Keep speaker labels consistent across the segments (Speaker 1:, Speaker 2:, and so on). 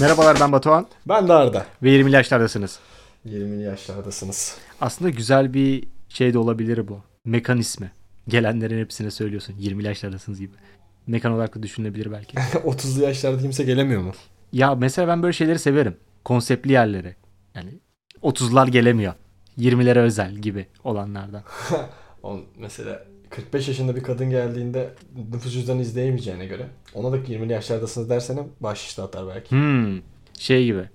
Speaker 1: Merhabalar ben Batuhan
Speaker 2: Ben de Arda.
Speaker 1: ve 20'li yaşlardasınız.
Speaker 2: 20'li yaşlardasınız.
Speaker 1: Aslında güzel bir şey de olabilir bu. Mekan ismi. Gelenlerin hepsine söylüyorsun. 20'li yaşlardasınız gibi. Mekan olarak da düşünülebilir belki.
Speaker 2: 30'lu yaşlarda kimse gelemiyor mu?
Speaker 1: ya mesela ben böyle şeyleri severim. Konseptli yerleri. Yani 30'lar gelemiyor. 20'lere özel gibi olanlardan.
Speaker 2: Mesela 45 yaşında bir kadın geldiğinde nüfus cüzdanı izleyemeyeceğine göre ona da 20'li yaşlardasınız dersene baş işte atar belki.
Speaker 1: Hmm, şey gibi.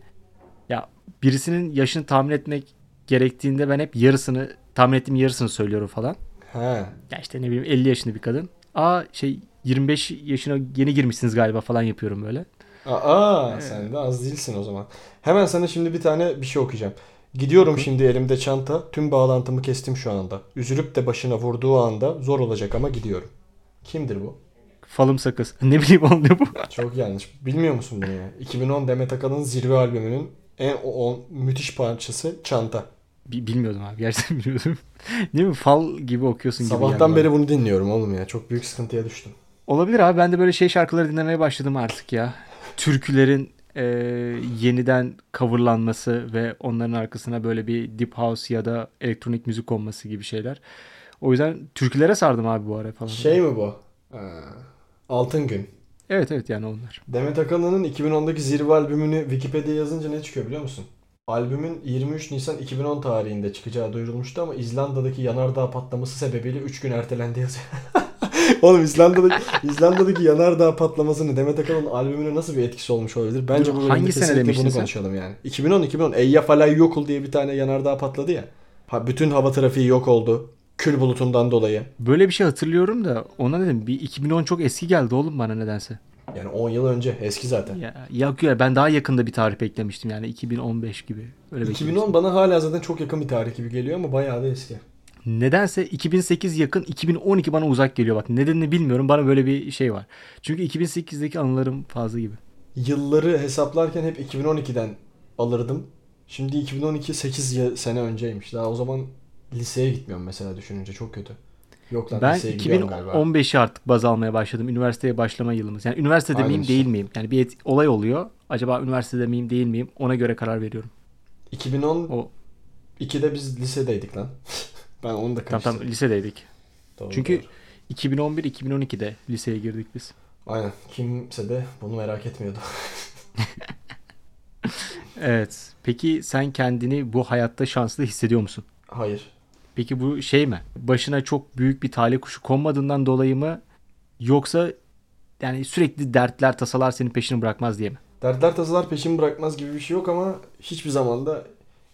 Speaker 1: Ya birisinin yaşını tahmin etmek gerektiğinde ben hep yarısını tahmin ettiğim yarısını söylüyorum falan.
Speaker 2: He.
Speaker 1: Ya işte ne bileyim 50 yaşında bir kadın. Aa şey 25 yaşına yeni girmişsiniz galiba falan yapıyorum böyle.
Speaker 2: Aa sen de az değilsin o zaman. Hemen sana şimdi bir tane bir şey okuyacağım. Gidiyorum şimdi elimde çanta. Tüm bağlantımı kestim şu anda. Üzülüp de başına vurduğu anda zor olacak ama gidiyorum. Kimdir bu?
Speaker 1: Falım sakız. Ne bileyim oğlum ne bu?
Speaker 2: Çok yanlış. Bilmiyor musun bunu ya? 2010 Demet Akalın zirve albümünün en o, o müthiş parçası Çanta.
Speaker 1: Bi- bilmiyordum abi. Gerçekten bilmiyordum. Değil mi? Fal gibi okuyorsun gibi. geldi
Speaker 2: Sabahtan
Speaker 1: bana.
Speaker 2: beri bunu dinliyorum oğlum ya. Çok büyük sıkıntıya düştüm.
Speaker 1: Olabilir abi. Ben de böyle şey şarkıları dinlemeye başladım artık ya. Türkülerin e, yeniden coverlanması ve onların arkasına böyle bir deep house ya da elektronik müzik konması gibi şeyler. O yüzden türkülere sardım abi bu ara falan.
Speaker 2: Şey mi bu? Ee, Altın Gün.
Speaker 1: Evet evet yani onlar.
Speaker 2: Demet Akalın'ın 2010'daki zirve albümünü Wikipedia yazınca ne çıkıyor biliyor musun? Albümün 23 Nisan 2010 tarihinde çıkacağı duyurulmuştu ama İzlanda'daki yanardağ patlaması sebebiyle 3 gün ertelendi yazıyor. Oğlum İzlanda'daki, İzlanda'daki yanardağ patlamasını Demet Akalın'ın albümüne nasıl bir etkisi olmuş olabilir? Bence
Speaker 1: Dur,
Speaker 2: bu
Speaker 1: hangi sene demiştin
Speaker 2: bunu
Speaker 1: sen?
Speaker 2: konuşalım yani. 2010 2010 Eyjafjallajökull Yokul diye bir tane yanardağ patladı ya. Ha, bütün hava trafiği yok oldu. Kül bulutundan dolayı.
Speaker 1: Böyle bir şey hatırlıyorum da ona dedim bir 2010 çok eski geldi oğlum bana nedense.
Speaker 2: Yani 10 yıl önce eski zaten.
Speaker 1: Ya, yok ya ben daha yakında bir tarih beklemiştim yani 2015 gibi. Öyle
Speaker 2: 2010
Speaker 1: beklemiştim.
Speaker 2: bana hala zaten çok yakın bir tarih gibi geliyor ama bayağı da eski.
Speaker 1: Nedense 2008 yakın 2012 bana uzak geliyor bak nedenini bilmiyorum bana böyle bir şey var. Çünkü 2008'deki anılarım fazla gibi.
Speaker 2: Yılları hesaplarken hep 2012'den alırdım. Şimdi 2012 8 y- sene önceymiş. Daha o zaman liseye gitmiyorum mesela düşününce çok kötü. Yok lan
Speaker 1: Ben
Speaker 2: liseye gidiyorum galiba.
Speaker 1: 2015'i artık baz almaya başladım. Üniversiteye başlama yılımız. Yani üniversitede
Speaker 2: Aynen
Speaker 1: miyim
Speaker 2: işte.
Speaker 1: değil miyim? Yani bir et- olay oluyor. Acaba üniversitede miyim değil miyim? Ona göre karar veriyorum.
Speaker 2: 2010
Speaker 1: O
Speaker 2: 2'de biz lisedeydik lan. ben onu da
Speaker 1: tam
Speaker 2: karıştırdım.
Speaker 1: tam lisedeydik.
Speaker 2: Doğru,
Speaker 1: Çünkü
Speaker 2: doğru.
Speaker 1: 2011-2012'de liseye girdik biz.
Speaker 2: Aynen. Kimse de bunu merak etmiyordu.
Speaker 1: Evet. Peki sen kendini bu hayatta şanslı hissediyor musun?
Speaker 2: Hayır.
Speaker 1: Peki bu şey mi? Başına çok büyük bir talih kuşu konmadığından dolayı mı? Yoksa yani sürekli dertler, tasalar senin peşini bırakmaz diye mi?
Speaker 2: Dertler tasalar peşimi bırakmaz gibi bir şey yok ama hiçbir zamanda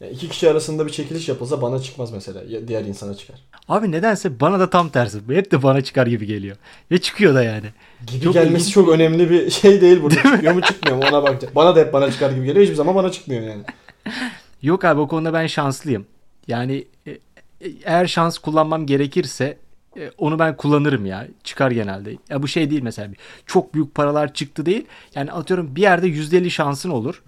Speaker 2: yani iki kişi arasında bir çekiliş yapılsa bana çıkmaz mesela. Diğer insana çıkar.
Speaker 1: Abi nedense bana da tam tersi. Hep de bana çıkar gibi geliyor. Ve çıkıyor da yani.
Speaker 2: Gibi
Speaker 1: Çok
Speaker 2: gelmesi
Speaker 1: ilginç
Speaker 2: çok önemli bir şey değil burada. Çıkıyor mu çıkmıyor mu ona bakacağım. Bana da hep bana çıkar gibi geliyor. Hiçbir zaman bana çıkmıyor yani.
Speaker 1: Yok abi o konuda ben şanslıyım. Yani e, e, eğer şans kullanmam gerekirse e, onu ben kullanırım ya. Çıkar genelde. Ya bu şey değil mesela. Çok büyük paralar çıktı değil. Yani atıyorum bir yerde %50 şansın olur.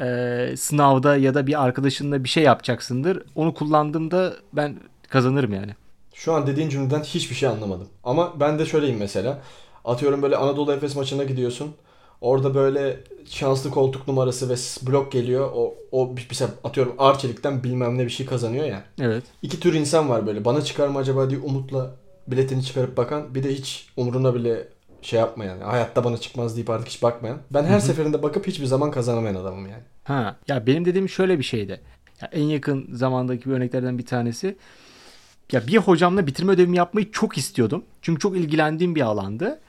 Speaker 1: Ee, sınavda ya da bir arkadaşınla bir şey yapacaksındır. Onu kullandığımda ben kazanırım yani.
Speaker 2: Şu an dediğin cümleden hiçbir şey anlamadım. Ama ben de şöyleyim mesela. Atıyorum böyle Anadolu Efes maçına gidiyorsun. Orada böyle şanslı koltuk numarası ve blok geliyor. O, o bir- mesela atıyorum Arçelik'ten bilmem ne bir şey kazanıyor ya.
Speaker 1: Evet.
Speaker 2: İki tür insan var böyle. Bana çıkar mı acaba diye umutla biletini çıkarıp bakan. Bir de hiç umuruna bile şey yapmayan. Hayatta bana çıkmaz deyip artık hiç bakmayan. Ben her seferinde bakıp hiçbir zaman kazanamayan adamım yani.
Speaker 1: Ha ya benim dediğim şöyle bir şeydi. Ya en yakın zamandaki bir örneklerden bir tanesi. Ya bir hocamla bitirme ödevimi yapmayı çok istiyordum. Çünkü çok ilgilendiğim bir alandı.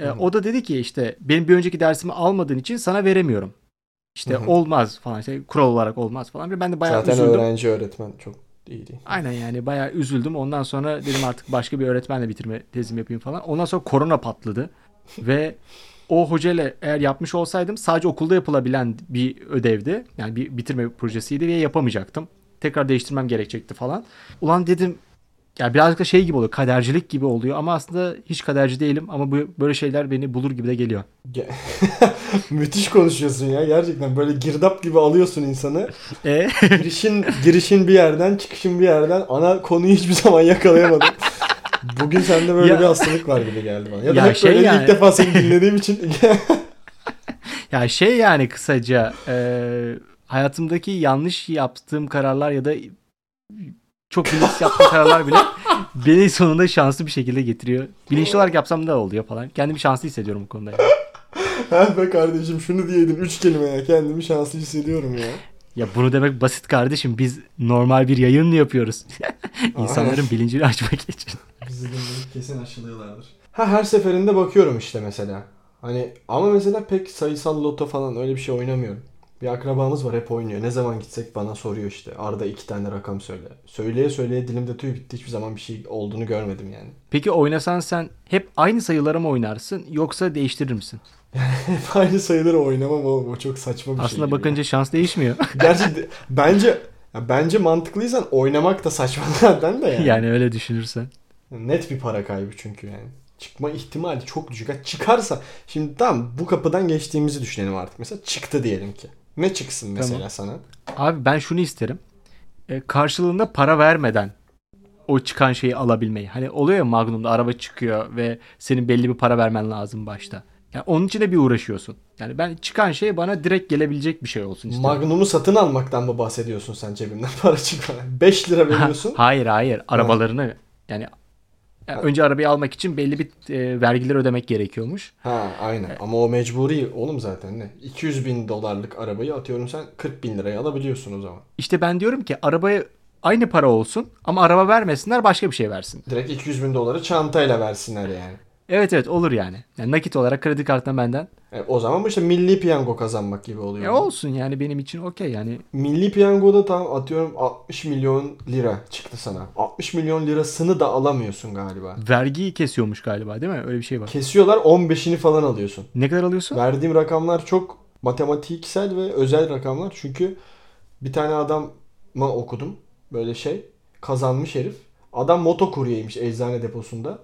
Speaker 1: E, o da dedi ki işte benim bir önceki dersimi almadığın için sana veremiyorum. İşte olmaz falan işte kural olarak olmaz falan. Ben de bayağı
Speaker 2: Zaten
Speaker 1: üzüldüm.
Speaker 2: öğrenci öğretmen çok iyi değil.
Speaker 1: Aynen yani bayağı üzüldüm. Ondan sonra dedim artık başka bir öğretmenle bitirme tezimi yapayım falan. Ondan sonra korona patladı. Ve o hocayla eğer yapmış olsaydım sadece okulda yapılabilen bir ödevdi. Yani bir bitirme projesiydi ve yapamayacaktım. Tekrar değiştirmem gerekecekti falan. Ulan dedim Ya birazcık da şey gibi oluyor. Kadercilik gibi oluyor ama aslında hiç kaderci değilim ama bu böyle şeyler beni bulur gibi de geliyor.
Speaker 2: Ge- Müthiş konuşuyorsun ya. Gerçekten böyle girdap gibi alıyorsun insanı.
Speaker 1: E
Speaker 2: Girişin girişin bir yerden, çıkışın bir yerden. Ana konuyu hiçbir zaman yakalayamadım. Bugün sende böyle
Speaker 1: Ya-
Speaker 2: bir hastalık var gibi geldi bana. Ya da
Speaker 1: Ya
Speaker 2: hep
Speaker 1: şey
Speaker 2: böyle
Speaker 1: yani-
Speaker 2: ilk defa seni dinlediğim için.
Speaker 1: ya şey yani kısaca e, hayatımdaki yanlış yaptığım kararlar ya da çok bilinçsiz yaptığım kararlar bile beni sonunda şanslı bir şekilde getiriyor. Bilinçli olarak yapsam da oluyor falan. Kendimi şanslı hissediyorum bu konuda. yani.
Speaker 2: ha be kardeşim şunu diyeydin. Üç kelime ya. Kendimi şanslı hissediyorum ya.
Speaker 1: Ya bunu demek basit kardeşim. Biz normal bir yayın yapıyoruz. İnsanların bilincini açmak için.
Speaker 2: Bizi dinleyip kesin aşılıyorlardır. Ha her seferinde bakıyorum işte mesela. Hani ama mesela pek sayısal loto falan öyle bir şey oynamıyorum. Bir akrabamız var hep oynuyor. Ne zaman gitsek bana soruyor işte. Arda iki tane rakam söyle. Söyleye söyleye dilimde tüy bitti. Hiçbir zaman bir şey olduğunu görmedim yani.
Speaker 1: Peki oynasan sen hep aynı sayılara mı oynarsın yoksa değiştirir misin?
Speaker 2: Hep aynı sayıları oynamam oğlum. O çok saçma bir şey.
Speaker 1: Aslında bakınca şans değişmiyor.
Speaker 2: Gerçi bence ya bence mantıklıysan oynamak da saçma zaten de yani.
Speaker 1: yani öyle düşünürsen.
Speaker 2: Net bir para kaybı çünkü yani. Çıkma ihtimali çok düşük. Ha, çıkarsa şimdi tamam bu kapıdan geçtiğimizi düşünelim artık. Mesela çıktı diyelim ki. Ne çıksın mesela
Speaker 1: Tamam.
Speaker 2: sana?
Speaker 1: Abi ben şunu isterim. E, karşılığında para vermeden o çıkan şeyi alabilmeyi. Hani oluyor ya Magnum'da araba çıkıyor ve senin belli bir para vermen lazım başta. Yani onun için de bir uğraşıyorsun. Yani ben çıkan şey bana direkt gelebilecek bir şey olsun istiyorum.
Speaker 2: Magnum'u satın almaktan mı bahsediyorsun sen cebimden para çıkmadan? 5 lira veriyorsun.
Speaker 1: hayır hayır arabalarını yani, yani önce arabayı almak için belli bir e, vergiler ödemek gerekiyormuş.
Speaker 2: ha aynen ama o mecburi oğlum zaten ne? 200 bin dolarlık arabayı atıyorum sen 40 bin liraya alabiliyorsun o zaman.
Speaker 1: İşte ben diyorum ki arabaya aynı para olsun ama araba vermesinler başka bir şey versin.
Speaker 2: Direkt 200 bin doları çantayla versinler yani.
Speaker 1: Evet evet olur yani. yani nakit olarak kredi kartına benden.
Speaker 2: E, o zaman bu işte milli piyango kazanmak gibi oluyor.
Speaker 1: Ya olsun yani benim için okey yani.
Speaker 2: Milli piyangoda tam atıyorum 60 milyon lira çıktı sana. 60 milyon lirasını da alamıyorsun galiba.
Speaker 1: Vergiyi kesiyormuş galiba değil mi? Öyle bir şey var.
Speaker 2: Kesiyorlar 15'ini falan alıyorsun.
Speaker 1: Ne kadar alıyorsun?
Speaker 2: Verdiğim rakamlar çok matematiksel ve özel rakamlar. Çünkü bir tane adamı okudum. Böyle şey. Kazanmış herif. Adam motokuryeymiş eczane deposunda.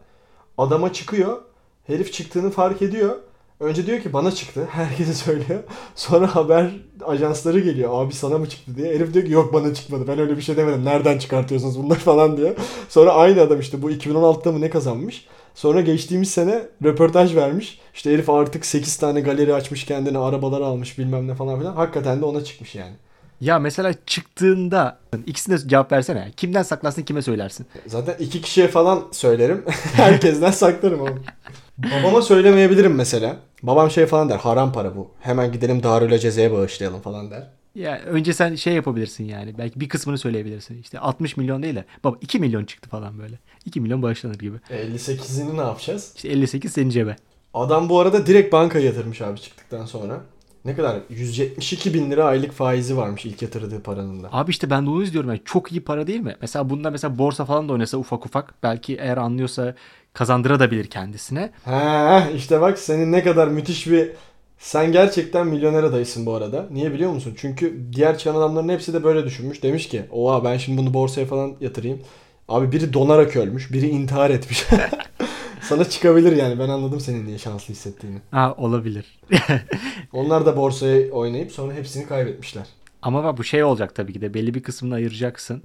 Speaker 2: Adama çıkıyor. Herif çıktığını fark ediyor. Önce diyor ki bana çıktı. Herkese söylüyor. Sonra haber ajansları geliyor. Abi sana mı çıktı diye. Herif diyor ki yok bana çıkmadı. Ben öyle bir şey demedim. Nereden çıkartıyorsunuz bunları falan diyor. Sonra aynı adam işte bu 2016'da mı ne kazanmış. Sonra geçtiğimiz sene röportaj vermiş. İşte herif artık 8 tane galeri açmış kendine. Arabalar almış bilmem ne falan filan. Hakikaten de ona çıkmış yani.
Speaker 1: Ya mesela çıktığında ikisine cevap versene. Kimden saklarsın kime söylersin?
Speaker 2: Zaten iki kişiye falan söylerim. Herkesten saklarım oğlum. Babama söylemeyebilirim mesela. Babam şey falan der. Haram para bu. Hemen gidelim Darül Ceze'ye bağışlayalım falan der.
Speaker 1: Ya önce sen şey yapabilirsin yani. Belki bir kısmını söyleyebilirsin. İşte 60 milyon değil de baba 2 milyon çıktı falan böyle. 2 milyon bağışlanır gibi.
Speaker 2: 58'ini ne yapacağız?
Speaker 1: İşte 58 senin cebe.
Speaker 2: Adam bu arada direkt bankaya yatırmış abi çıktıktan sonra. Ne kadar? 172 bin lira aylık faizi varmış ilk yatırdığı paranın da.
Speaker 1: Abi işte ben de onu izliyorum. Yani çok iyi para değil mi? Mesela bunda mesela borsa falan da oynasa ufak ufak belki eğer anlıyorsa kazandırabilir kendisine.
Speaker 2: He işte bak senin ne kadar müthiş bir... Sen gerçekten milyoner adayısın bu arada. Niye biliyor musun? Çünkü diğer çıkan adamların hepsi de böyle düşünmüş. Demiş ki oha ben şimdi bunu borsaya falan yatırayım. Abi biri donarak ölmüş. Biri intihar etmiş. Sana çıkabilir yani. Ben anladım senin niye şanslı hissettiğini.
Speaker 1: Ha olabilir.
Speaker 2: Onlar da borsaya oynayıp sonra hepsini kaybetmişler.
Speaker 1: Ama bak bu şey olacak tabii ki de belli bir kısmını ayıracaksın.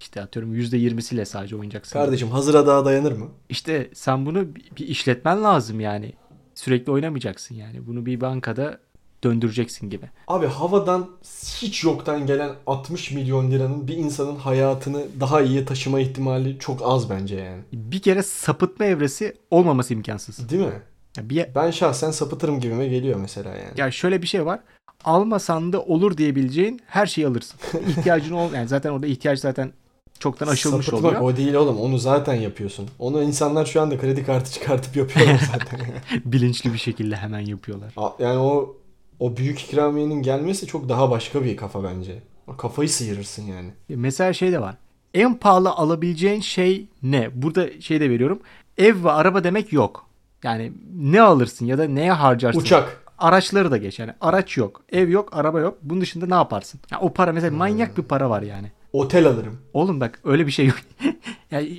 Speaker 1: İşte atıyorum %20'siyle sadece oynayacaksın.
Speaker 2: Kardeşim hazıra daha dayanır mı?
Speaker 1: İşte sen bunu bir bir işletmen lazım yani. Sürekli oynamayacaksın yani. Bunu bir bankada döndüreceksin gibi.
Speaker 2: Abi havadan hiç yoktan gelen 60 milyon liranın bir insanın hayatını daha iyiye taşıma ihtimali çok az bence yani.
Speaker 1: Bir kere sapıtma evresi olmaması imkansız.
Speaker 2: Değil mi?
Speaker 1: Ya, bir,
Speaker 2: Ben şahsen sapıtırım gibime geliyor mesela yani.
Speaker 1: ya şöyle bir şey var. Almasan da olur diyebileceğin her şeyi alırsın. İhtiyacın ol yani zaten orada ihtiyaç zaten çoktan aşılmış
Speaker 2: Sapıtmak
Speaker 1: oluyor.
Speaker 2: o değil oğlum. Onu zaten yapıyorsun. Onu insanlar şu anda kredi kartı çıkartıp yapıyorlar zaten.
Speaker 1: Bilinçli bir şekilde hemen yapıyorlar.
Speaker 2: Yani o o büyük ikramiyenin gelmesi çok daha başka bir kafa bence. Kafayı sıyırırsın yani.
Speaker 1: Mesela şey de var. En pahalı alabileceğin şey ne? Burada şey de veriyorum. Ev ve araba demek yok. Yani ne alırsın ya da neye harcarsın?
Speaker 2: Uçak.
Speaker 1: Araçları da geç yani. Araç yok, ev yok, araba yok. Bunun dışında ne yaparsın? Ya o para mesela manyak bir para var yani.
Speaker 2: Otel alırım.
Speaker 1: Oğlum bak öyle bir şey yok. Yani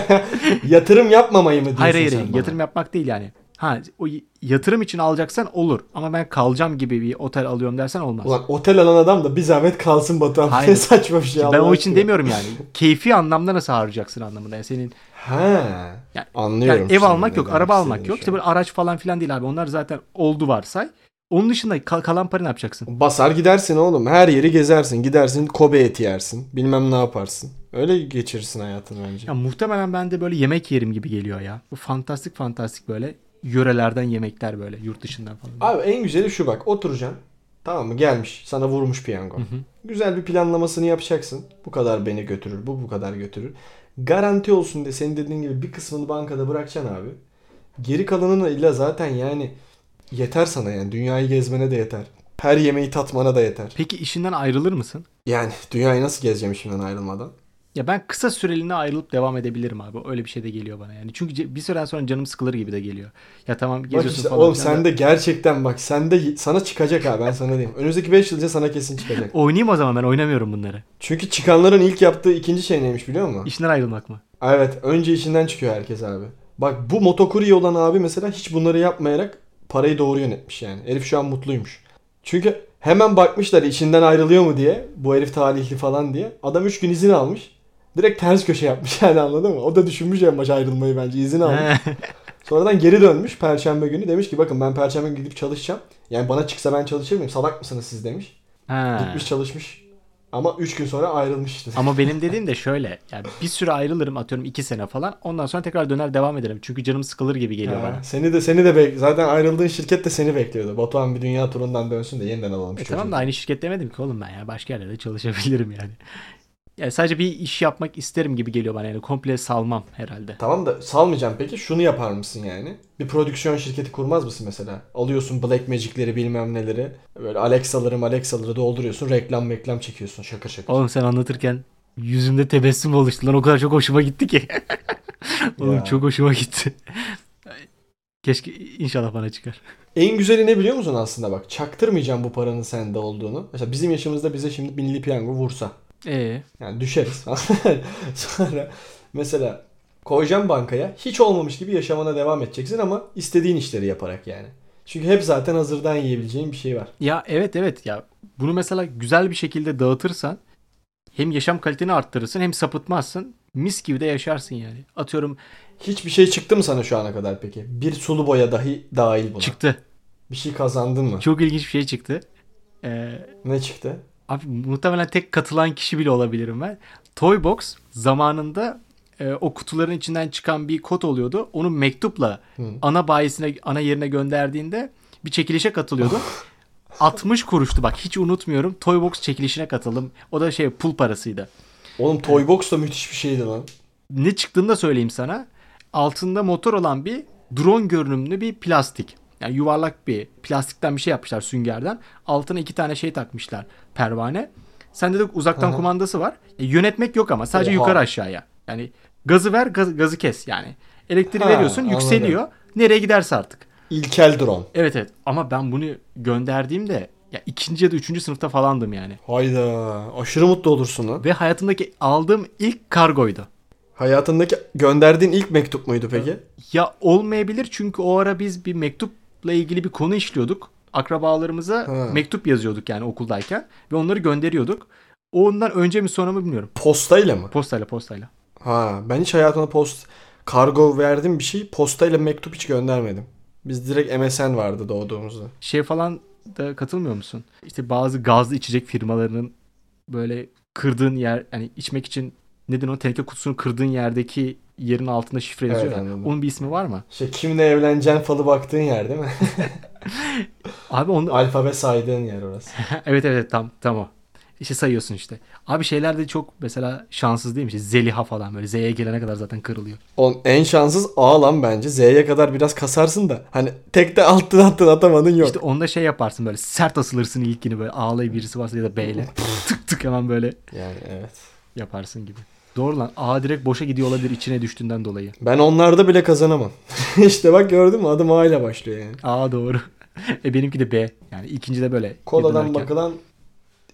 Speaker 2: Yatırım yapmamayı mı diyorsun
Speaker 1: hayır hayır
Speaker 2: sen bana?
Speaker 1: yatırım yapmak değil yani. Ha o yatırım için alacaksan olur ama ben kalacağım gibi bir otel alıyorum dersen olmaz.
Speaker 2: Ulan otel alan adam da bir zahmet kalsın Batuhan.
Speaker 1: Hayır.
Speaker 2: Ne saçma bir şey
Speaker 1: ben o için demiyorum yani. Keyfi anlamda nasıl harcayacaksın anlamında. Yani senin
Speaker 2: Ha.
Speaker 1: Yani-
Speaker 2: Anlıyorum.
Speaker 1: yani ev almak yok, araba almak yok.
Speaker 2: şu
Speaker 1: İşte böyle araç falan filan değil abi. Onlar zaten oldu varsay. Onun dışında kal- kalan para ne yapacaksın?
Speaker 2: Basar gidersin oğlum. Her yeri gezersin. Gidersin Kobe eti yersin. Bilmem ne yaparsın. Öyle geçirirsin hayatını bence.
Speaker 1: Ya muhtemelen ben de böyle yemek yerim gibi geliyor ya. Bu fantastik fantastik böyle yörelerden yemekler böyle yurt dışından falan.
Speaker 2: Abi en güzeli şu bak. Oturacaksın. Tamam mı? Gelmiş. Sana vurmuş piyango. Güzel bir planlamasını yapacaksın. Bu kadar beni götürür. Bu bu kadar götürür. Garanti olsun diye senin dediğin gibi bir kısmını bankada bırakacaksın abi. Geri kalanını illa zaten yani yeter sana yani. Dünyayı gezmene de yeter. Her yemeği tatmana da yeter.
Speaker 1: Peki işinden ayrılır mısın?
Speaker 2: Yani dünyayı nasıl gezeceğim işimden ayrılmadan?
Speaker 1: Ya ben kısa süreliğine ayrılıp devam edebilirim abi. Öyle bir şey de geliyor bana yani. Çünkü bir süreden sonra canım sıkılır gibi de geliyor. Ya tamam
Speaker 2: Bak
Speaker 1: geziyorsun
Speaker 2: işte
Speaker 1: falan.
Speaker 2: oğlum sen de gerçekten bak sen de sana çıkacak ha ben sana diyeyim. Önümüzdeki 5 yılca sana kesin çıkacak.
Speaker 1: Oynayayım o zaman ben oynamıyorum bunları.
Speaker 2: Çünkü çıkanların ilk yaptığı ikinci şey neymiş biliyor musun?
Speaker 1: İşinden ayrılmak mı?
Speaker 2: Evet önce işinden çıkıyor herkes abi. Bak bu motokurye olan abi mesela hiç bunları yapmayarak parayı doğru yönetmiş yani. Herif şu an mutluymuş. Çünkü hemen bakmışlar işinden ayrılıyor mu diye. Bu herif talihli falan diye. Adam 3 gün izin almış. Direkt ters köşe yapmış yani anladın mı? O da düşünmüş en başa ayrılmayı bence izin almış. Sonradan geri dönmüş perşembe günü. Demiş ki bakın ben perşembe günü gidip çalışacağım. Yani bana çıksa ben çalışır mıyım? Salak mısınız siz demiş.
Speaker 1: Ha.
Speaker 2: Gitmiş çalışmış. Ama 3 gün sonra ayrılmış işte.
Speaker 1: Ama benim dediğim de şöyle. Yani bir süre ayrılırım atıyorum iki sene falan. Ondan sonra tekrar döner devam ederim. Çünkü canım sıkılır gibi geliyor
Speaker 2: Ha,
Speaker 1: bana.
Speaker 2: Seni de seni de bek- zaten ayrıldığın şirket de seni bekliyordu. Batuhan bir dünya turundan dönsün de yeniden alalım
Speaker 1: E tamam da aynı şirket demedim ki oğlum ben ya. Başka yerlerde çalışabilirim yani. Yani sadece bir iş yapmak isterim gibi geliyor bana. Yani komple salmam herhalde.
Speaker 2: Tamam da salmayacağım peki şunu yapar mısın yani? Bir prodüksiyon şirketi kurmaz mısın mesela? Alıyorsun Black Magic'leri bilmem neleri. Böyle Alexa'ları Alexa'ları dolduruyorsun. Reklam reklam çekiyorsun şakır şakır.
Speaker 1: Oğlum sen anlatırken yüzümde tebessüm oluştu lan. O kadar çok hoşuma gitti ki. oğlum
Speaker 2: Ya.
Speaker 1: çok hoşuma gitti. Keşke inşallah bana çıkar.
Speaker 2: En güzeli ne biliyor musun aslında bak? Çaktırmayacağım bu paranın sende olduğunu. Mesela bizim yaşımızda bize şimdi milli piyango vursa.
Speaker 1: Ee,
Speaker 2: Yani düşeriz. Sonra mesela koyacağım bankaya hiç olmamış gibi yaşamana devam edeceksin ama istediğin işleri yaparak yani. Çünkü hep zaten hazırdan yiyebileceğin bir şey var.
Speaker 1: ya evet evet ya bunu mesela güzel bir şekilde dağıtırsan hem yaşam kaliteni arttırırsın hem sapıtmazsın. Mis gibi de yaşarsın yani. Atıyorum
Speaker 2: Hiçbir şey çıktı mı sana şu ana kadar peki? Bir sulu boya dahi dahil buna.
Speaker 1: çıktı.
Speaker 2: Bir şey kazandın mı?
Speaker 1: Çok ilginç bir şey çıktı. Ee,
Speaker 2: Ne çıktı?
Speaker 1: Abi muhtemelen tek katılan kişi bile olabilirim ben. Toybox zamanında e, o kutuların içinden çıkan bir kod oluyordu. Onu mektupla
Speaker 2: Hı.
Speaker 1: ana bayisine, ana yerine gönderdiğinde bir çekilişe katılıyordu. 60 kuruştu bak hiç unutmuyorum. Toybox çekilişine katıldım. O da şey pul parasıydı.
Speaker 2: Oğlum Toybox da müthiş bir şeydi lan.
Speaker 1: Ne çıktığını da söyleyeyim sana. Altında motor olan bir drone görünümlü bir plastik. Yani yuvarlak bir plastikten bir şey yapmışlar süngerden. Altına iki tane şey takmışlar pervane. Sende de uzaktan
Speaker 2: Aha.
Speaker 1: kumandası var. E, yönetmek yok ama sadece
Speaker 2: Oha.
Speaker 1: yukarı aşağıya. Yani gazı ver gaz- gazı kes yani. Elektriği
Speaker 2: Ha,
Speaker 1: veriyorsun
Speaker 2: anladım.
Speaker 1: yükseliyor. Nereye giderse artık.
Speaker 2: İlkel drone.
Speaker 1: Evet evet ama ben bunu gönderdiğimde ya ikinci ya da üçüncü sınıfta falandım yani.
Speaker 2: Hayda. Aşırı mutlu olursun lan.
Speaker 1: Ve hayatımdaki aldığım ilk kargoydu.
Speaker 2: Hayatındaki gönderdiğin ilk mektup muydu peki?
Speaker 1: Ya olmayabilir çünkü o ara biz bir mektupla ilgili bir konu işliyorduk. Akrabalarımıza
Speaker 2: Ha.
Speaker 1: mektup yazıyorduk yani okuldayken ve onları gönderiyorduk. Ondan önce mi sonra mı bilmiyorum.
Speaker 2: Postayla mı?
Speaker 1: Postayla postayla.
Speaker 2: Ha, ben hiç hayatımda post kargo verdim bir şey postayla mektup hiç göndermedim. Biz direkt MSN vardı doğduğumuzda.
Speaker 1: Şey falan da katılmıyor musun? İşte bazı gazlı içecek firmalarının böyle kırdığın yer yani içmek için neden o teneke kutusunu kırdığın yerdeki yerin altında şifre
Speaker 2: Evet,
Speaker 1: yazıyor ya.
Speaker 2: anladım.
Speaker 1: Onun bir ismi var mı?
Speaker 2: İşte kimle evleneceksin falı baktığın yer değil mi?
Speaker 1: Abi onu
Speaker 2: Alfabe saydığın yer orası.
Speaker 1: evet evet tam tam o. İşte sayıyorsun işte. Abi şeyler de çok mesela şanssız değil mi? İşte Zeliha falan böyle Z'ye gelene kadar zaten kırılıyor.
Speaker 2: On, en şanssız A lan bence. Z'ye kadar biraz kasarsın da. Hani tek de alttan alttan atamadın yok.
Speaker 1: İşte onda şey yaparsın böyle sert asılırsın ilkini böyle A'la birisi varsa ya da B ile tık tık hemen böyle
Speaker 2: Yani evet.
Speaker 1: yaparsın gibi. Doğru lan A direkt boşa gidiyor olabilir içine düştüğünden dolayı.
Speaker 2: Ben onlarda bile kazanamam. işte bak gördün mü adım A ile başlıyor yani.
Speaker 1: A doğru. e benimki de B. Yani ikinci de böyle.
Speaker 2: Koladan bakılan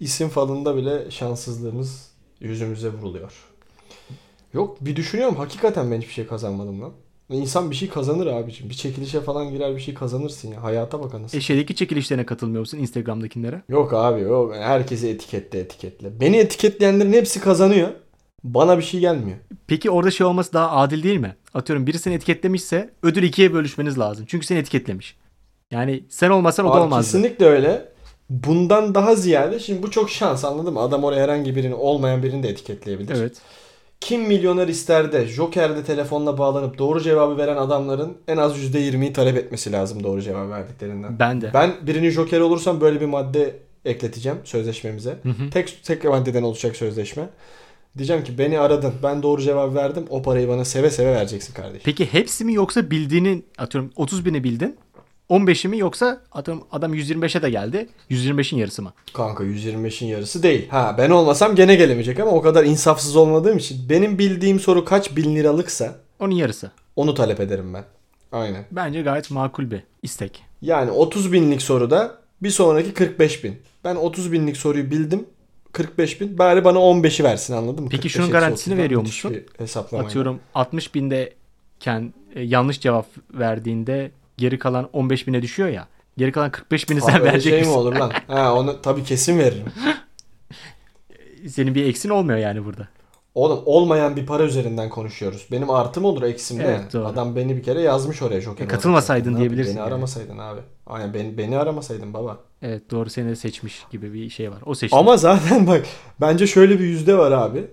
Speaker 2: isim falında bile şanssızlığımız yüzümüze vuruluyor. Yok bir düşünüyorum hakikaten ben hiçbir şey kazanmadım lan. İnsan bir şey kazanır abicim. Bir çekilişe falan girer bir şey kazanırsın ya. Hayata bak anasını.
Speaker 1: E şeydeki çekilişlerine katılmıyor musun Instagram'dakilere?
Speaker 2: Yok abi yok. Herkesi etiketle etiketle. Beni etiketleyenlerin hepsi kazanıyor. Bana bir şey gelmiyor.
Speaker 1: Peki orada şey olması daha adil değil mi? Atıyorum biri seni etiketlemişse ödül ikiye bölüşmeniz lazım. Çünkü seni etiketlemiş. Yani sen olmasan o da olmazdı.
Speaker 2: kesinlikle öyle. Bundan daha ziyade şimdi bu çok şans anladın mı? Adam oraya herhangi birini olmayan birini de etiketleyebilir.
Speaker 1: Evet.
Speaker 2: Kim milyoner ister de Joker'de telefonla bağlanıp doğru cevabı veren adamların en az %20'yi talep etmesi lazım doğru cevap verdiklerinden.
Speaker 1: Ben de.
Speaker 2: Ben birinin Joker olursam böyle bir madde ekleteceğim sözleşmemize.
Speaker 1: Hı hı.
Speaker 2: Tek tek maddeden oluşacak sözleşme. Diyeceğim ki beni aradın. Ben doğru cevap verdim. O parayı bana seve seve vereceksin kardeşim.
Speaker 1: Peki hepsi mi yoksa bildiğinin atıyorum 30 bini bildin. 15'i mi yoksa atıyorum adam 125'e de geldi. 125'in yarısı mı?
Speaker 2: Kanka 125'in yarısı değil. Ha ben olmasam gene gelemeyecek ama o kadar insafsız olmadığım için benim bildiğim soru kaç bin liralıksa
Speaker 1: Onun yarısı.
Speaker 2: onu talep ederim ben. Aynen.
Speaker 1: Bence gayet makul bir istek.
Speaker 2: Yani 30 binlik soruda bir sonraki 45 bin. Ben 30 binlik soruyu bildim. 45 bin. Bari bana 15'i versin anladın mı?
Speaker 1: Peki
Speaker 2: 45
Speaker 1: şunun garantisini
Speaker 2: 30'dan
Speaker 1: veriyor musun? Atıyorum 60 bindeyken e, yanlış cevap verdiğinde geri kalan 15 bine düşüyor ya. Geri kalan 45 bini
Speaker 2: Abi
Speaker 1: sen verecek
Speaker 2: şey mi
Speaker 1: misin?
Speaker 2: olur lan? Ha onu tabii kesin veririm.
Speaker 1: Senin bir eksin olmuyor yani burada.
Speaker 2: Oğlum olmayan bir para üzerinden konuşuyoruz. Benim artım olur eksim
Speaker 1: Evet,
Speaker 2: ne?
Speaker 1: doğru.
Speaker 2: Adam beni bir kere yazmış oraya Joker.
Speaker 1: E,
Speaker 2: olarak
Speaker 1: katılmasaydın.
Speaker 2: Ne
Speaker 1: diyebilirsin
Speaker 2: Beni
Speaker 1: yani.
Speaker 2: aramasaydın abi. Aynen beni, beni aramasaydın baba.
Speaker 1: Evet doğru seni de seçmiş gibi bir şey var. O seçti.
Speaker 2: Ama zaten bak bence şöyle bir yüzde var abi.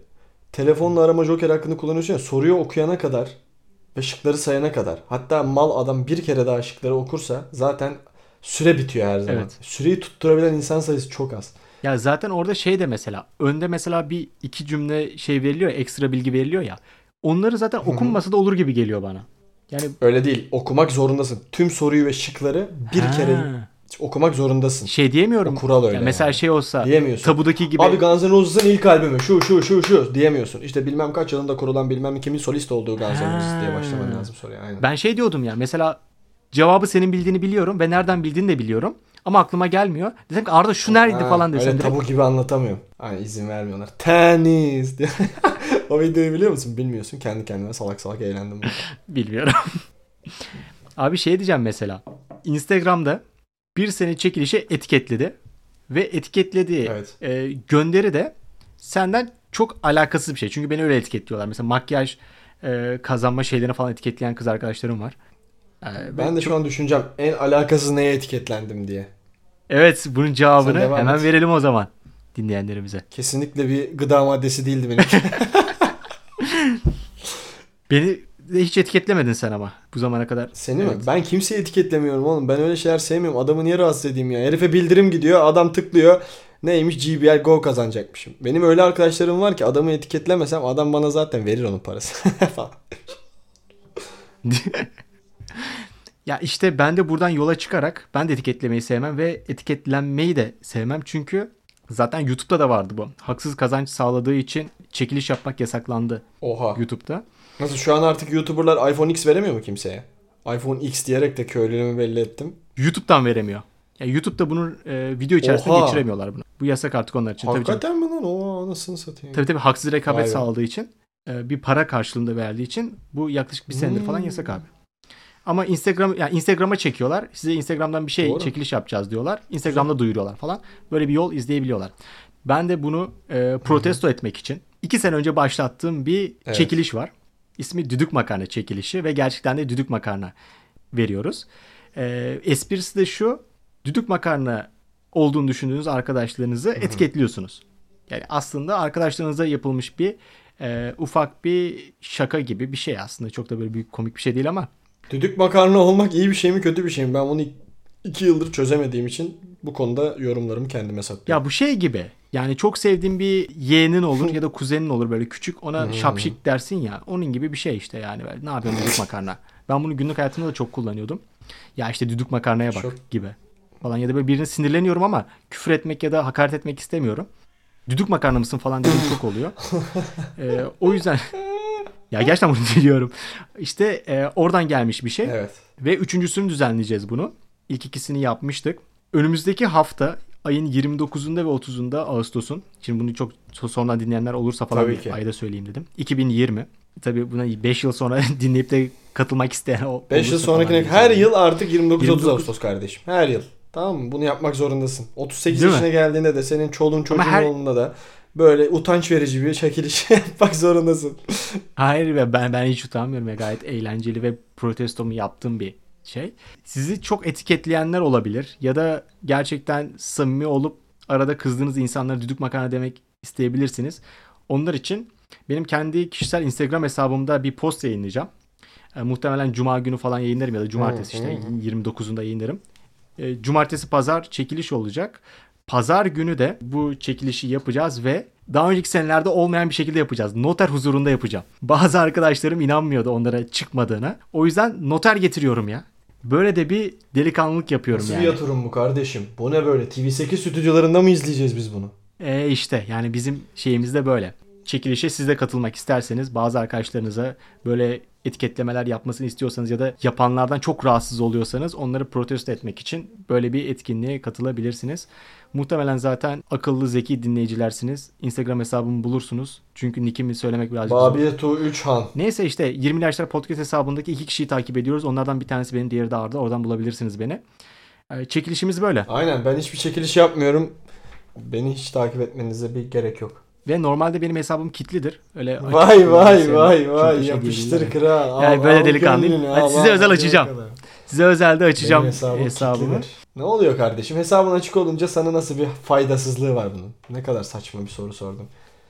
Speaker 2: Telefonla arama Joker hakkını kullanıyorsun ya soruyu okuyana kadar ve şıkları sayana kadar. Hatta mal adam bir kere daha şıkları okursa zaten süre bitiyor her zaman.
Speaker 1: Evet.
Speaker 2: Süreyi tutturabilen insan sayısı çok az.
Speaker 1: Ya zaten orada şey de mesela önde mesela bir iki cümle şey veriliyor ya, ekstra bilgi veriliyor ya. Onları zaten okunmasa da olur gibi geliyor bana. Yani
Speaker 2: Öyle değil. Okumak zorundasın. Tüm soruyu ve şıkları bir
Speaker 1: Ha.
Speaker 2: kere okumak zorundasın.
Speaker 1: şey diyemiyorum.
Speaker 2: O kural öyle
Speaker 1: Ya mesela
Speaker 2: yani.
Speaker 1: şey olsa
Speaker 2: Diyemiyorsun.
Speaker 1: tabudaki gibi
Speaker 2: Abi Guns N' Roses'ın ilk albümü şu şu şu şu diyemiyorsun. İşte bilmem kaç yılında kurulan bilmem kimin solist olduğu Guns N' Roses diye başlaman lazım soruya. Aynen.
Speaker 1: ben şey diyordum ya mesela cevabı senin bildiğini biliyorum ve nereden bildiğini de biliyorum. Ama aklıma gelmiyor. Dedim ki Arda şu nerede
Speaker 2: Ha,
Speaker 1: falan desem
Speaker 2: Öyle tabu gibi anlatamıyorum. Hani izin vermiyorlar. Tenis diye. o videoyu biliyor musun? Bilmiyorsun. Kendi kendime salak salak eğlendim.
Speaker 1: Bilmiyorum. Abi şey diyeceğim mesela. Instagram'da bir seni çekilişe etiketledi. Ve etiketlediği
Speaker 2: Evet.
Speaker 1: e, gönderi de senden çok alakasız bir şey. Çünkü beni öyle etiketliyorlar. Mesela makyaj e, kazanma şeylerini falan etiketleyen kız arkadaşlarım var. E,
Speaker 2: Ben de şu an düşüneceğim. En alakasız neye etiketlendim diye.
Speaker 1: Evet bunun cevabını hemen
Speaker 2: et.
Speaker 1: verelim o zaman dinleyenlerimize.
Speaker 2: Kesinlikle bir gıda maddesi değildi benim.
Speaker 1: Beni hiç etiketlemedin sen ama bu zamana kadar.
Speaker 2: Seni
Speaker 1: Evet.
Speaker 2: mi? Ben kimseyi etiketlemiyorum oğlum. Ben öyle şeyler sevmiyorum. Adamı niye rahatsız edeyim ya? Herife bildirim gidiyor. Adam tıklıyor. Neymiş? GBL Go kazanacakmışım. Benim öyle arkadaşlarım var ki adamı etiketlemesem adam bana zaten verir onun parası. falan.
Speaker 1: Ya işte ben de buradan yola çıkarak ben de etiketlemeyi sevmem ve etiketlenmeyi de sevmem. Çünkü zaten YouTube'da da vardı bu. Haksız kazanç sağladığı için çekiliş yapmak yasaklandı
Speaker 2: Oha.
Speaker 1: YouTube'da.
Speaker 2: Nasıl şu an artık YouTuber'lar iPhone X veremiyor mu kimseye? iPhone X diyerek de köylülüğümü belli ettim.
Speaker 1: YouTube'dan veremiyor. Ya YouTube'da bunun e, video içerisinde
Speaker 2: Oha.
Speaker 1: geçiremiyorlar bunu. Bu yasak artık onlar için. Tabii.
Speaker 2: Hakikaten mi lan? O anasını satayım.
Speaker 1: tabii tabii haksız rekabet
Speaker 2: Vay be.
Speaker 1: sağladığı için e, bir para karşılığında verdiği için bu yaklaşık bir senedir falan
Speaker 2: Hmm.
Speaker 1: yasak abi. Ama Instagram yani Instagram'a çekiyorlar. Size Instagram'dan bir şey
Speaker 2: Doğru.
Speaker 1: çekiliş yapacağız diyorlar. Instagram'da duyuruyorlar falan. Böyle bir yol izleyebiliyorlar. Ben de bunu e, protesto etmek için iki sene önce başlattığım bir
Speaker 2: Evet.
Speaker 1: çekiliş var. İsmi Düdük Makarna çekilişi ve gerçekten de düdük makarna veriyoruz. E, esprisi de şu. Düdük makarna olduğunu düşündüğünüz arkadaşlarınızı etiketliyorsunuz. Yani aslında arkadaşlarınıza yapılmış bir e, ufak bir şaka gibi bir şey aslında. Çok da böyle büyük komik bir şey değil ama
Speaker 2: Düdük makarna olmak iyi bir şey mi kötü bir şey mi? Ben bunu iki yıldır çözemediğim için bu konuda yorumlarımı kendime saklıyorum.
Speaker 1: Ya bu şey gibi. Yani çok sevdiğin bir yeğenin olur ya da kuzenin olur böyle küçük. Ona şapşik dersin ya. Onun gibi bir şey işte yani. Böyle, ne yapıyorsun düdük makarna? Ben bunu günlük hayatımda da çok kullanıyordum. Ya işte düdük makarnaya bak
Speaker 2: Çok-
Speaker 1: gibi. Falan ya da böyle birine sinirleniyorum ama küfür etmek ya da hakaret etmek istemiyorum. Düdük makarna mısın falan dediğim çok oluyor. Ee, o yüzden ya gerçekten bunu diliyorum. İşte e, oradan gelmiş bir şey.
Speaker 2: Evet.
Speaker 1: Ve üçüncüsünü düzenleyeceğiz bunu. İlk ikisini yapmıştık. Önümüzdeki hafta ayın 29'unda ve 30'unda Ağustos'un. Şimdi bunu çok sonradan dinleyenler olursa falan
Speaker 2: Tabii
Speaker 1: bir
Speaker 2: ki.
Speaker 1: ayda söyleyeyim dedim. 2020. Tabii buna 5 yıl sonra dinleyip de katılmak isteyen o
Speaker 2: 5 yıl sonrakine her yıl artık 29-30
Speaker 1: 29.
Speaker 2: Ağustos kardeşim. Her yıl. Tamam mı? Bunu yapmak zorundasın. 38
Speaker 1: Değil mi?
Speaker 2: yaşına geldiğinde de senin çoluğun çocuğun
Speaker 1: her-
Speaker 2: olduğunda da böyle utanç verici bir çekiliş yapmak zorundasın.
Speaker 1: Hayır ve ben ben hiç utanmıyorum ya gayet eğlenceli ve protestomu yaptığım bir şey. Sizi çok etiketleyenler olabilir ya da gerçekten samimi olup arada kızdığınız insanlara düdük makarna demek isteyebilirsiniz. Onlar için benim kendi kişisel Instagram hesabımda bir post yayınlayacağım. E, muhtemelen cuma günü falan yayınlarım ya da cumartesi işte
Speaker 2: hı,
Speaker 1: 29'unda yayınlarım. E, cumartesi pazar çekiliş olacak. Pazar günü de bu çekilişi yapacağız ve daha önceki senelerde olmayan bir şekilde yapacağız. Noter huzurunda yapacağım. Bazı arkadaşlarım inanmıyordu onlara çıkmadığına. O yüzden noter getiriyorum ya. Böyle de bir delikanlılık yapıyorum
Speaker 2: Nasıl
Speaker 1: yani.
Speaker 2: bir yatırım bu kardeşim? Bu ne böyle? TV8 stüdyolarında mı izleyeceğiz biz bunu?
Speaker 1: E işte yani bizim şeyimiz de böyle. Çekilişe siz de katılmak isterseniz bazı arkadaşlarınıza böyle etiketlemeler yapmasını istiyorsanız ya da yapanlardan çok rahatsız oluyorsanız onları protesto etmek için böyle bir etkinliğe katılabilirsiniz. Muhtemelen zaten akıllı zeki dinleyicilersiniz. Instagram hesabımı bulursunuz. Çünkü nickimi söylemek birazcık.
Speaker 2: Babiyetu 3 Han.
Speaker 1: Neyse işte 20 Yaşlar Podcast hesabındaki iki kişiyi takip ediyoruz. Onlardan bir tanesi benim, diğeri de Arda. Oradan bulabilirsiniz beni. Ee, Çekilişimiz böyle.
Speaker 2: Aynen ben hiçbir çekiliş yapmıyorum. Beni hiç takip etmenize bir gerek yok.
Speaker 1: Ve normalde benim hesabım kitlidir. Öyle
Speaker 2: Vay vay vay vay yapıştır kral.
Speaker 1: Yani
Speaker 2: Al,
Speaker 1: böyle
Speaker 2: al
Speaker 1: delikanlıyım. Hadi
Speaker 2: al,
Speaker 1: size
Speaker 2: al,
Speaker 1: özel açacağım.
Speaker 2: kadar.
Speaker 1: Size özelde açacağım
Speaker 2: Benim hesabım
Speaker 1: hesabımı.
Speaker 2: kilitlidir. Ne oluyor kardeşim? Hesabın açık olunca sana nasıl bir faydasızlığı var bunun? Ne kadar saçma bir soru sordum.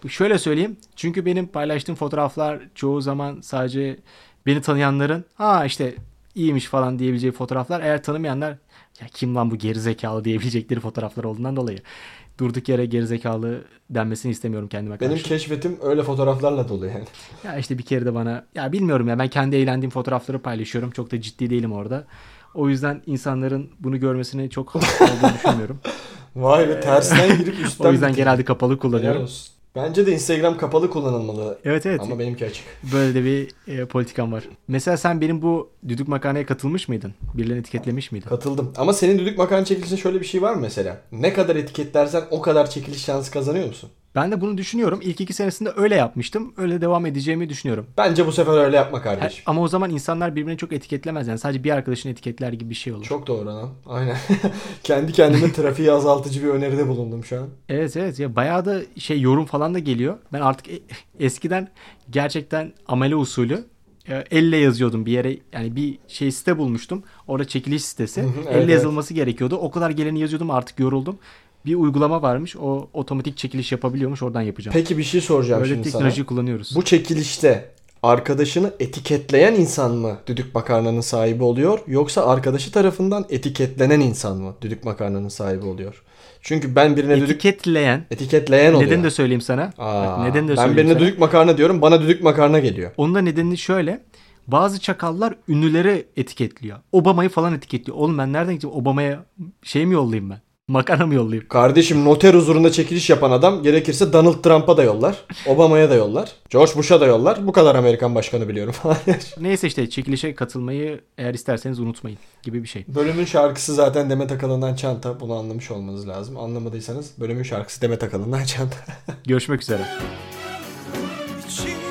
Speaker 1: Şöyle söyleyeyim. Çünkü benim paylaştığım fotoğraflar çoğu zaman sadece beni tanıyanların ha işte iyiymiş falan diyebileceği fotoğraflar. Eğer tanımayanlar ya kim lan bu gerizekalı diyebilecekleri fotoğraflar olduğundan dolayı durduk yere gerizekalı denmesini istemiyorum kendime karşı.
Speaker 2: Benim keşfetim öyle fotoğraflarla dolu yani.
Speaker 1: Ya işte bir kere de bana ya bilmiyorum ya ben kendi eğlendiğim fotoğrafları paylaşıyorum. Çok da ciddi değilim orada. O yüzden insanların bunu görmesini çok olduğunu düşünmüyorum.
Speaker 2: Vay be tersten girip üstten
Speaker 1: O yüzden genelde kapalı
Speaker 2: Helal
Speaker 1: kullanıyorum.
Speaker 2: olsun. Bence de Instagram kapalı kullanılmalı.
Speaker 1: Evet evet.
Speaker 2: Ama benimki açık.
Speaker 1: Böyle de bir e, politikam var. Mesela sen benim bu düdük makarnaya katılmış mıydın? Birilerini etiketlemiş miydin?
Speaker 2: Katıldım. Ama senin düdük makarna çekilişinde şöyle bir şey var mı mesela? Ne kadar etiketlersen o kadar çekiliş şansı kazanıyor musun?
Speaker 1: Ben de bunu düşünüyorum. İlk iki senesinde öyle yapmıştım. Öyle devam edeceğimi düşünüyorum.
Speaker 2: Bence bu sefer öyle yapma
Speaker 1: Ha-
Speaker 2: kardeşim.
Speaker 1: ama o zaman insanlar birbirini çok etiketlemez. Yani sadece bir arkadaşını etiketler gibi bir şey olur.
Speaker 2: Çok doğru lan. Aynen. Kendi kendime trafiği azaltıcı bir öneride bulundum şu an.
Speaker 1: Evet evet ya bayağı da şey yorum falan da geliyor. Ben artık e- eskiden gerçekten amele usulü e, elle yazıyordum bir yere yani bir şey site bulmuştum. Orada çekiliş sitesi.
Speaker 2: Hı
Speaker 1: elle
Speaker 2: evet.
Speaker 1: yazılması gerekiyordu. O kadar geleni yazıyordum artık yoruldum. Bir uygulama varmış. O otomatik çekiliş yapabiliyormuş. Oradan yapacağım.
Speaker 2: Peki bir şey soracağım
Speaker 1: Böyle
Speaker 2: şimdi sana.
Speaker 1: teknoloji kullanıyoruz.
Speaker 2: Bu çekilişte arkadaşını etiketleyen insan mı düdük makarnanın sahibi oluyor yoksa arkadaşı tarafından etiketlenen insan mı düdük makarnanın sahibi oluyor? Çünkü ben birine düdük
Speaker 1: Etiketleyen.
Speaker 2: etiketleyen oluyor.
Speaker 1: Neden de söyleyeyim sana.
Speaker 2: Aa,
Speaker 1: neden de
Speaker 2: ben
Speaker 1: söyleyeyim
Speaker 2: birine
Speaker 1: sana.
Speaker 2: düdük makarna diyorum bana düdük makarna geliyor.
Speaker 1: Onun da nedeni şöyle. Bazı çakallar ünlüleri etiketliyor. Obama'yı falan etiketliyor. Oğlum ben nereden gideceğim? Obama'ya şey mi yollayayım ben? Makarna mı yollayayım?
Speaker 2: Kardeşim noter huzurunda çekiliş yapan adam gerekirse Donald Trump'a da yollar. Obama'ya da yollar. George Bush'a da yollar. Bu kadar Amerikan başkanı biliyorum falan.
Speaker 1: Neyse işte çekilişe katılmayı eğer isterseniz unutmayın gibi bir şey.
Speaker 2: Bölümün şarkısı zaten Demet Akalın'dan Çanta. Bunu anlamış olmanız lazım. Anlamadıysanız bölümün şarkısı Demet Akalın'dan Çanta.
Speaker 1: Görüşmek üzere.
Speaker 3: İçim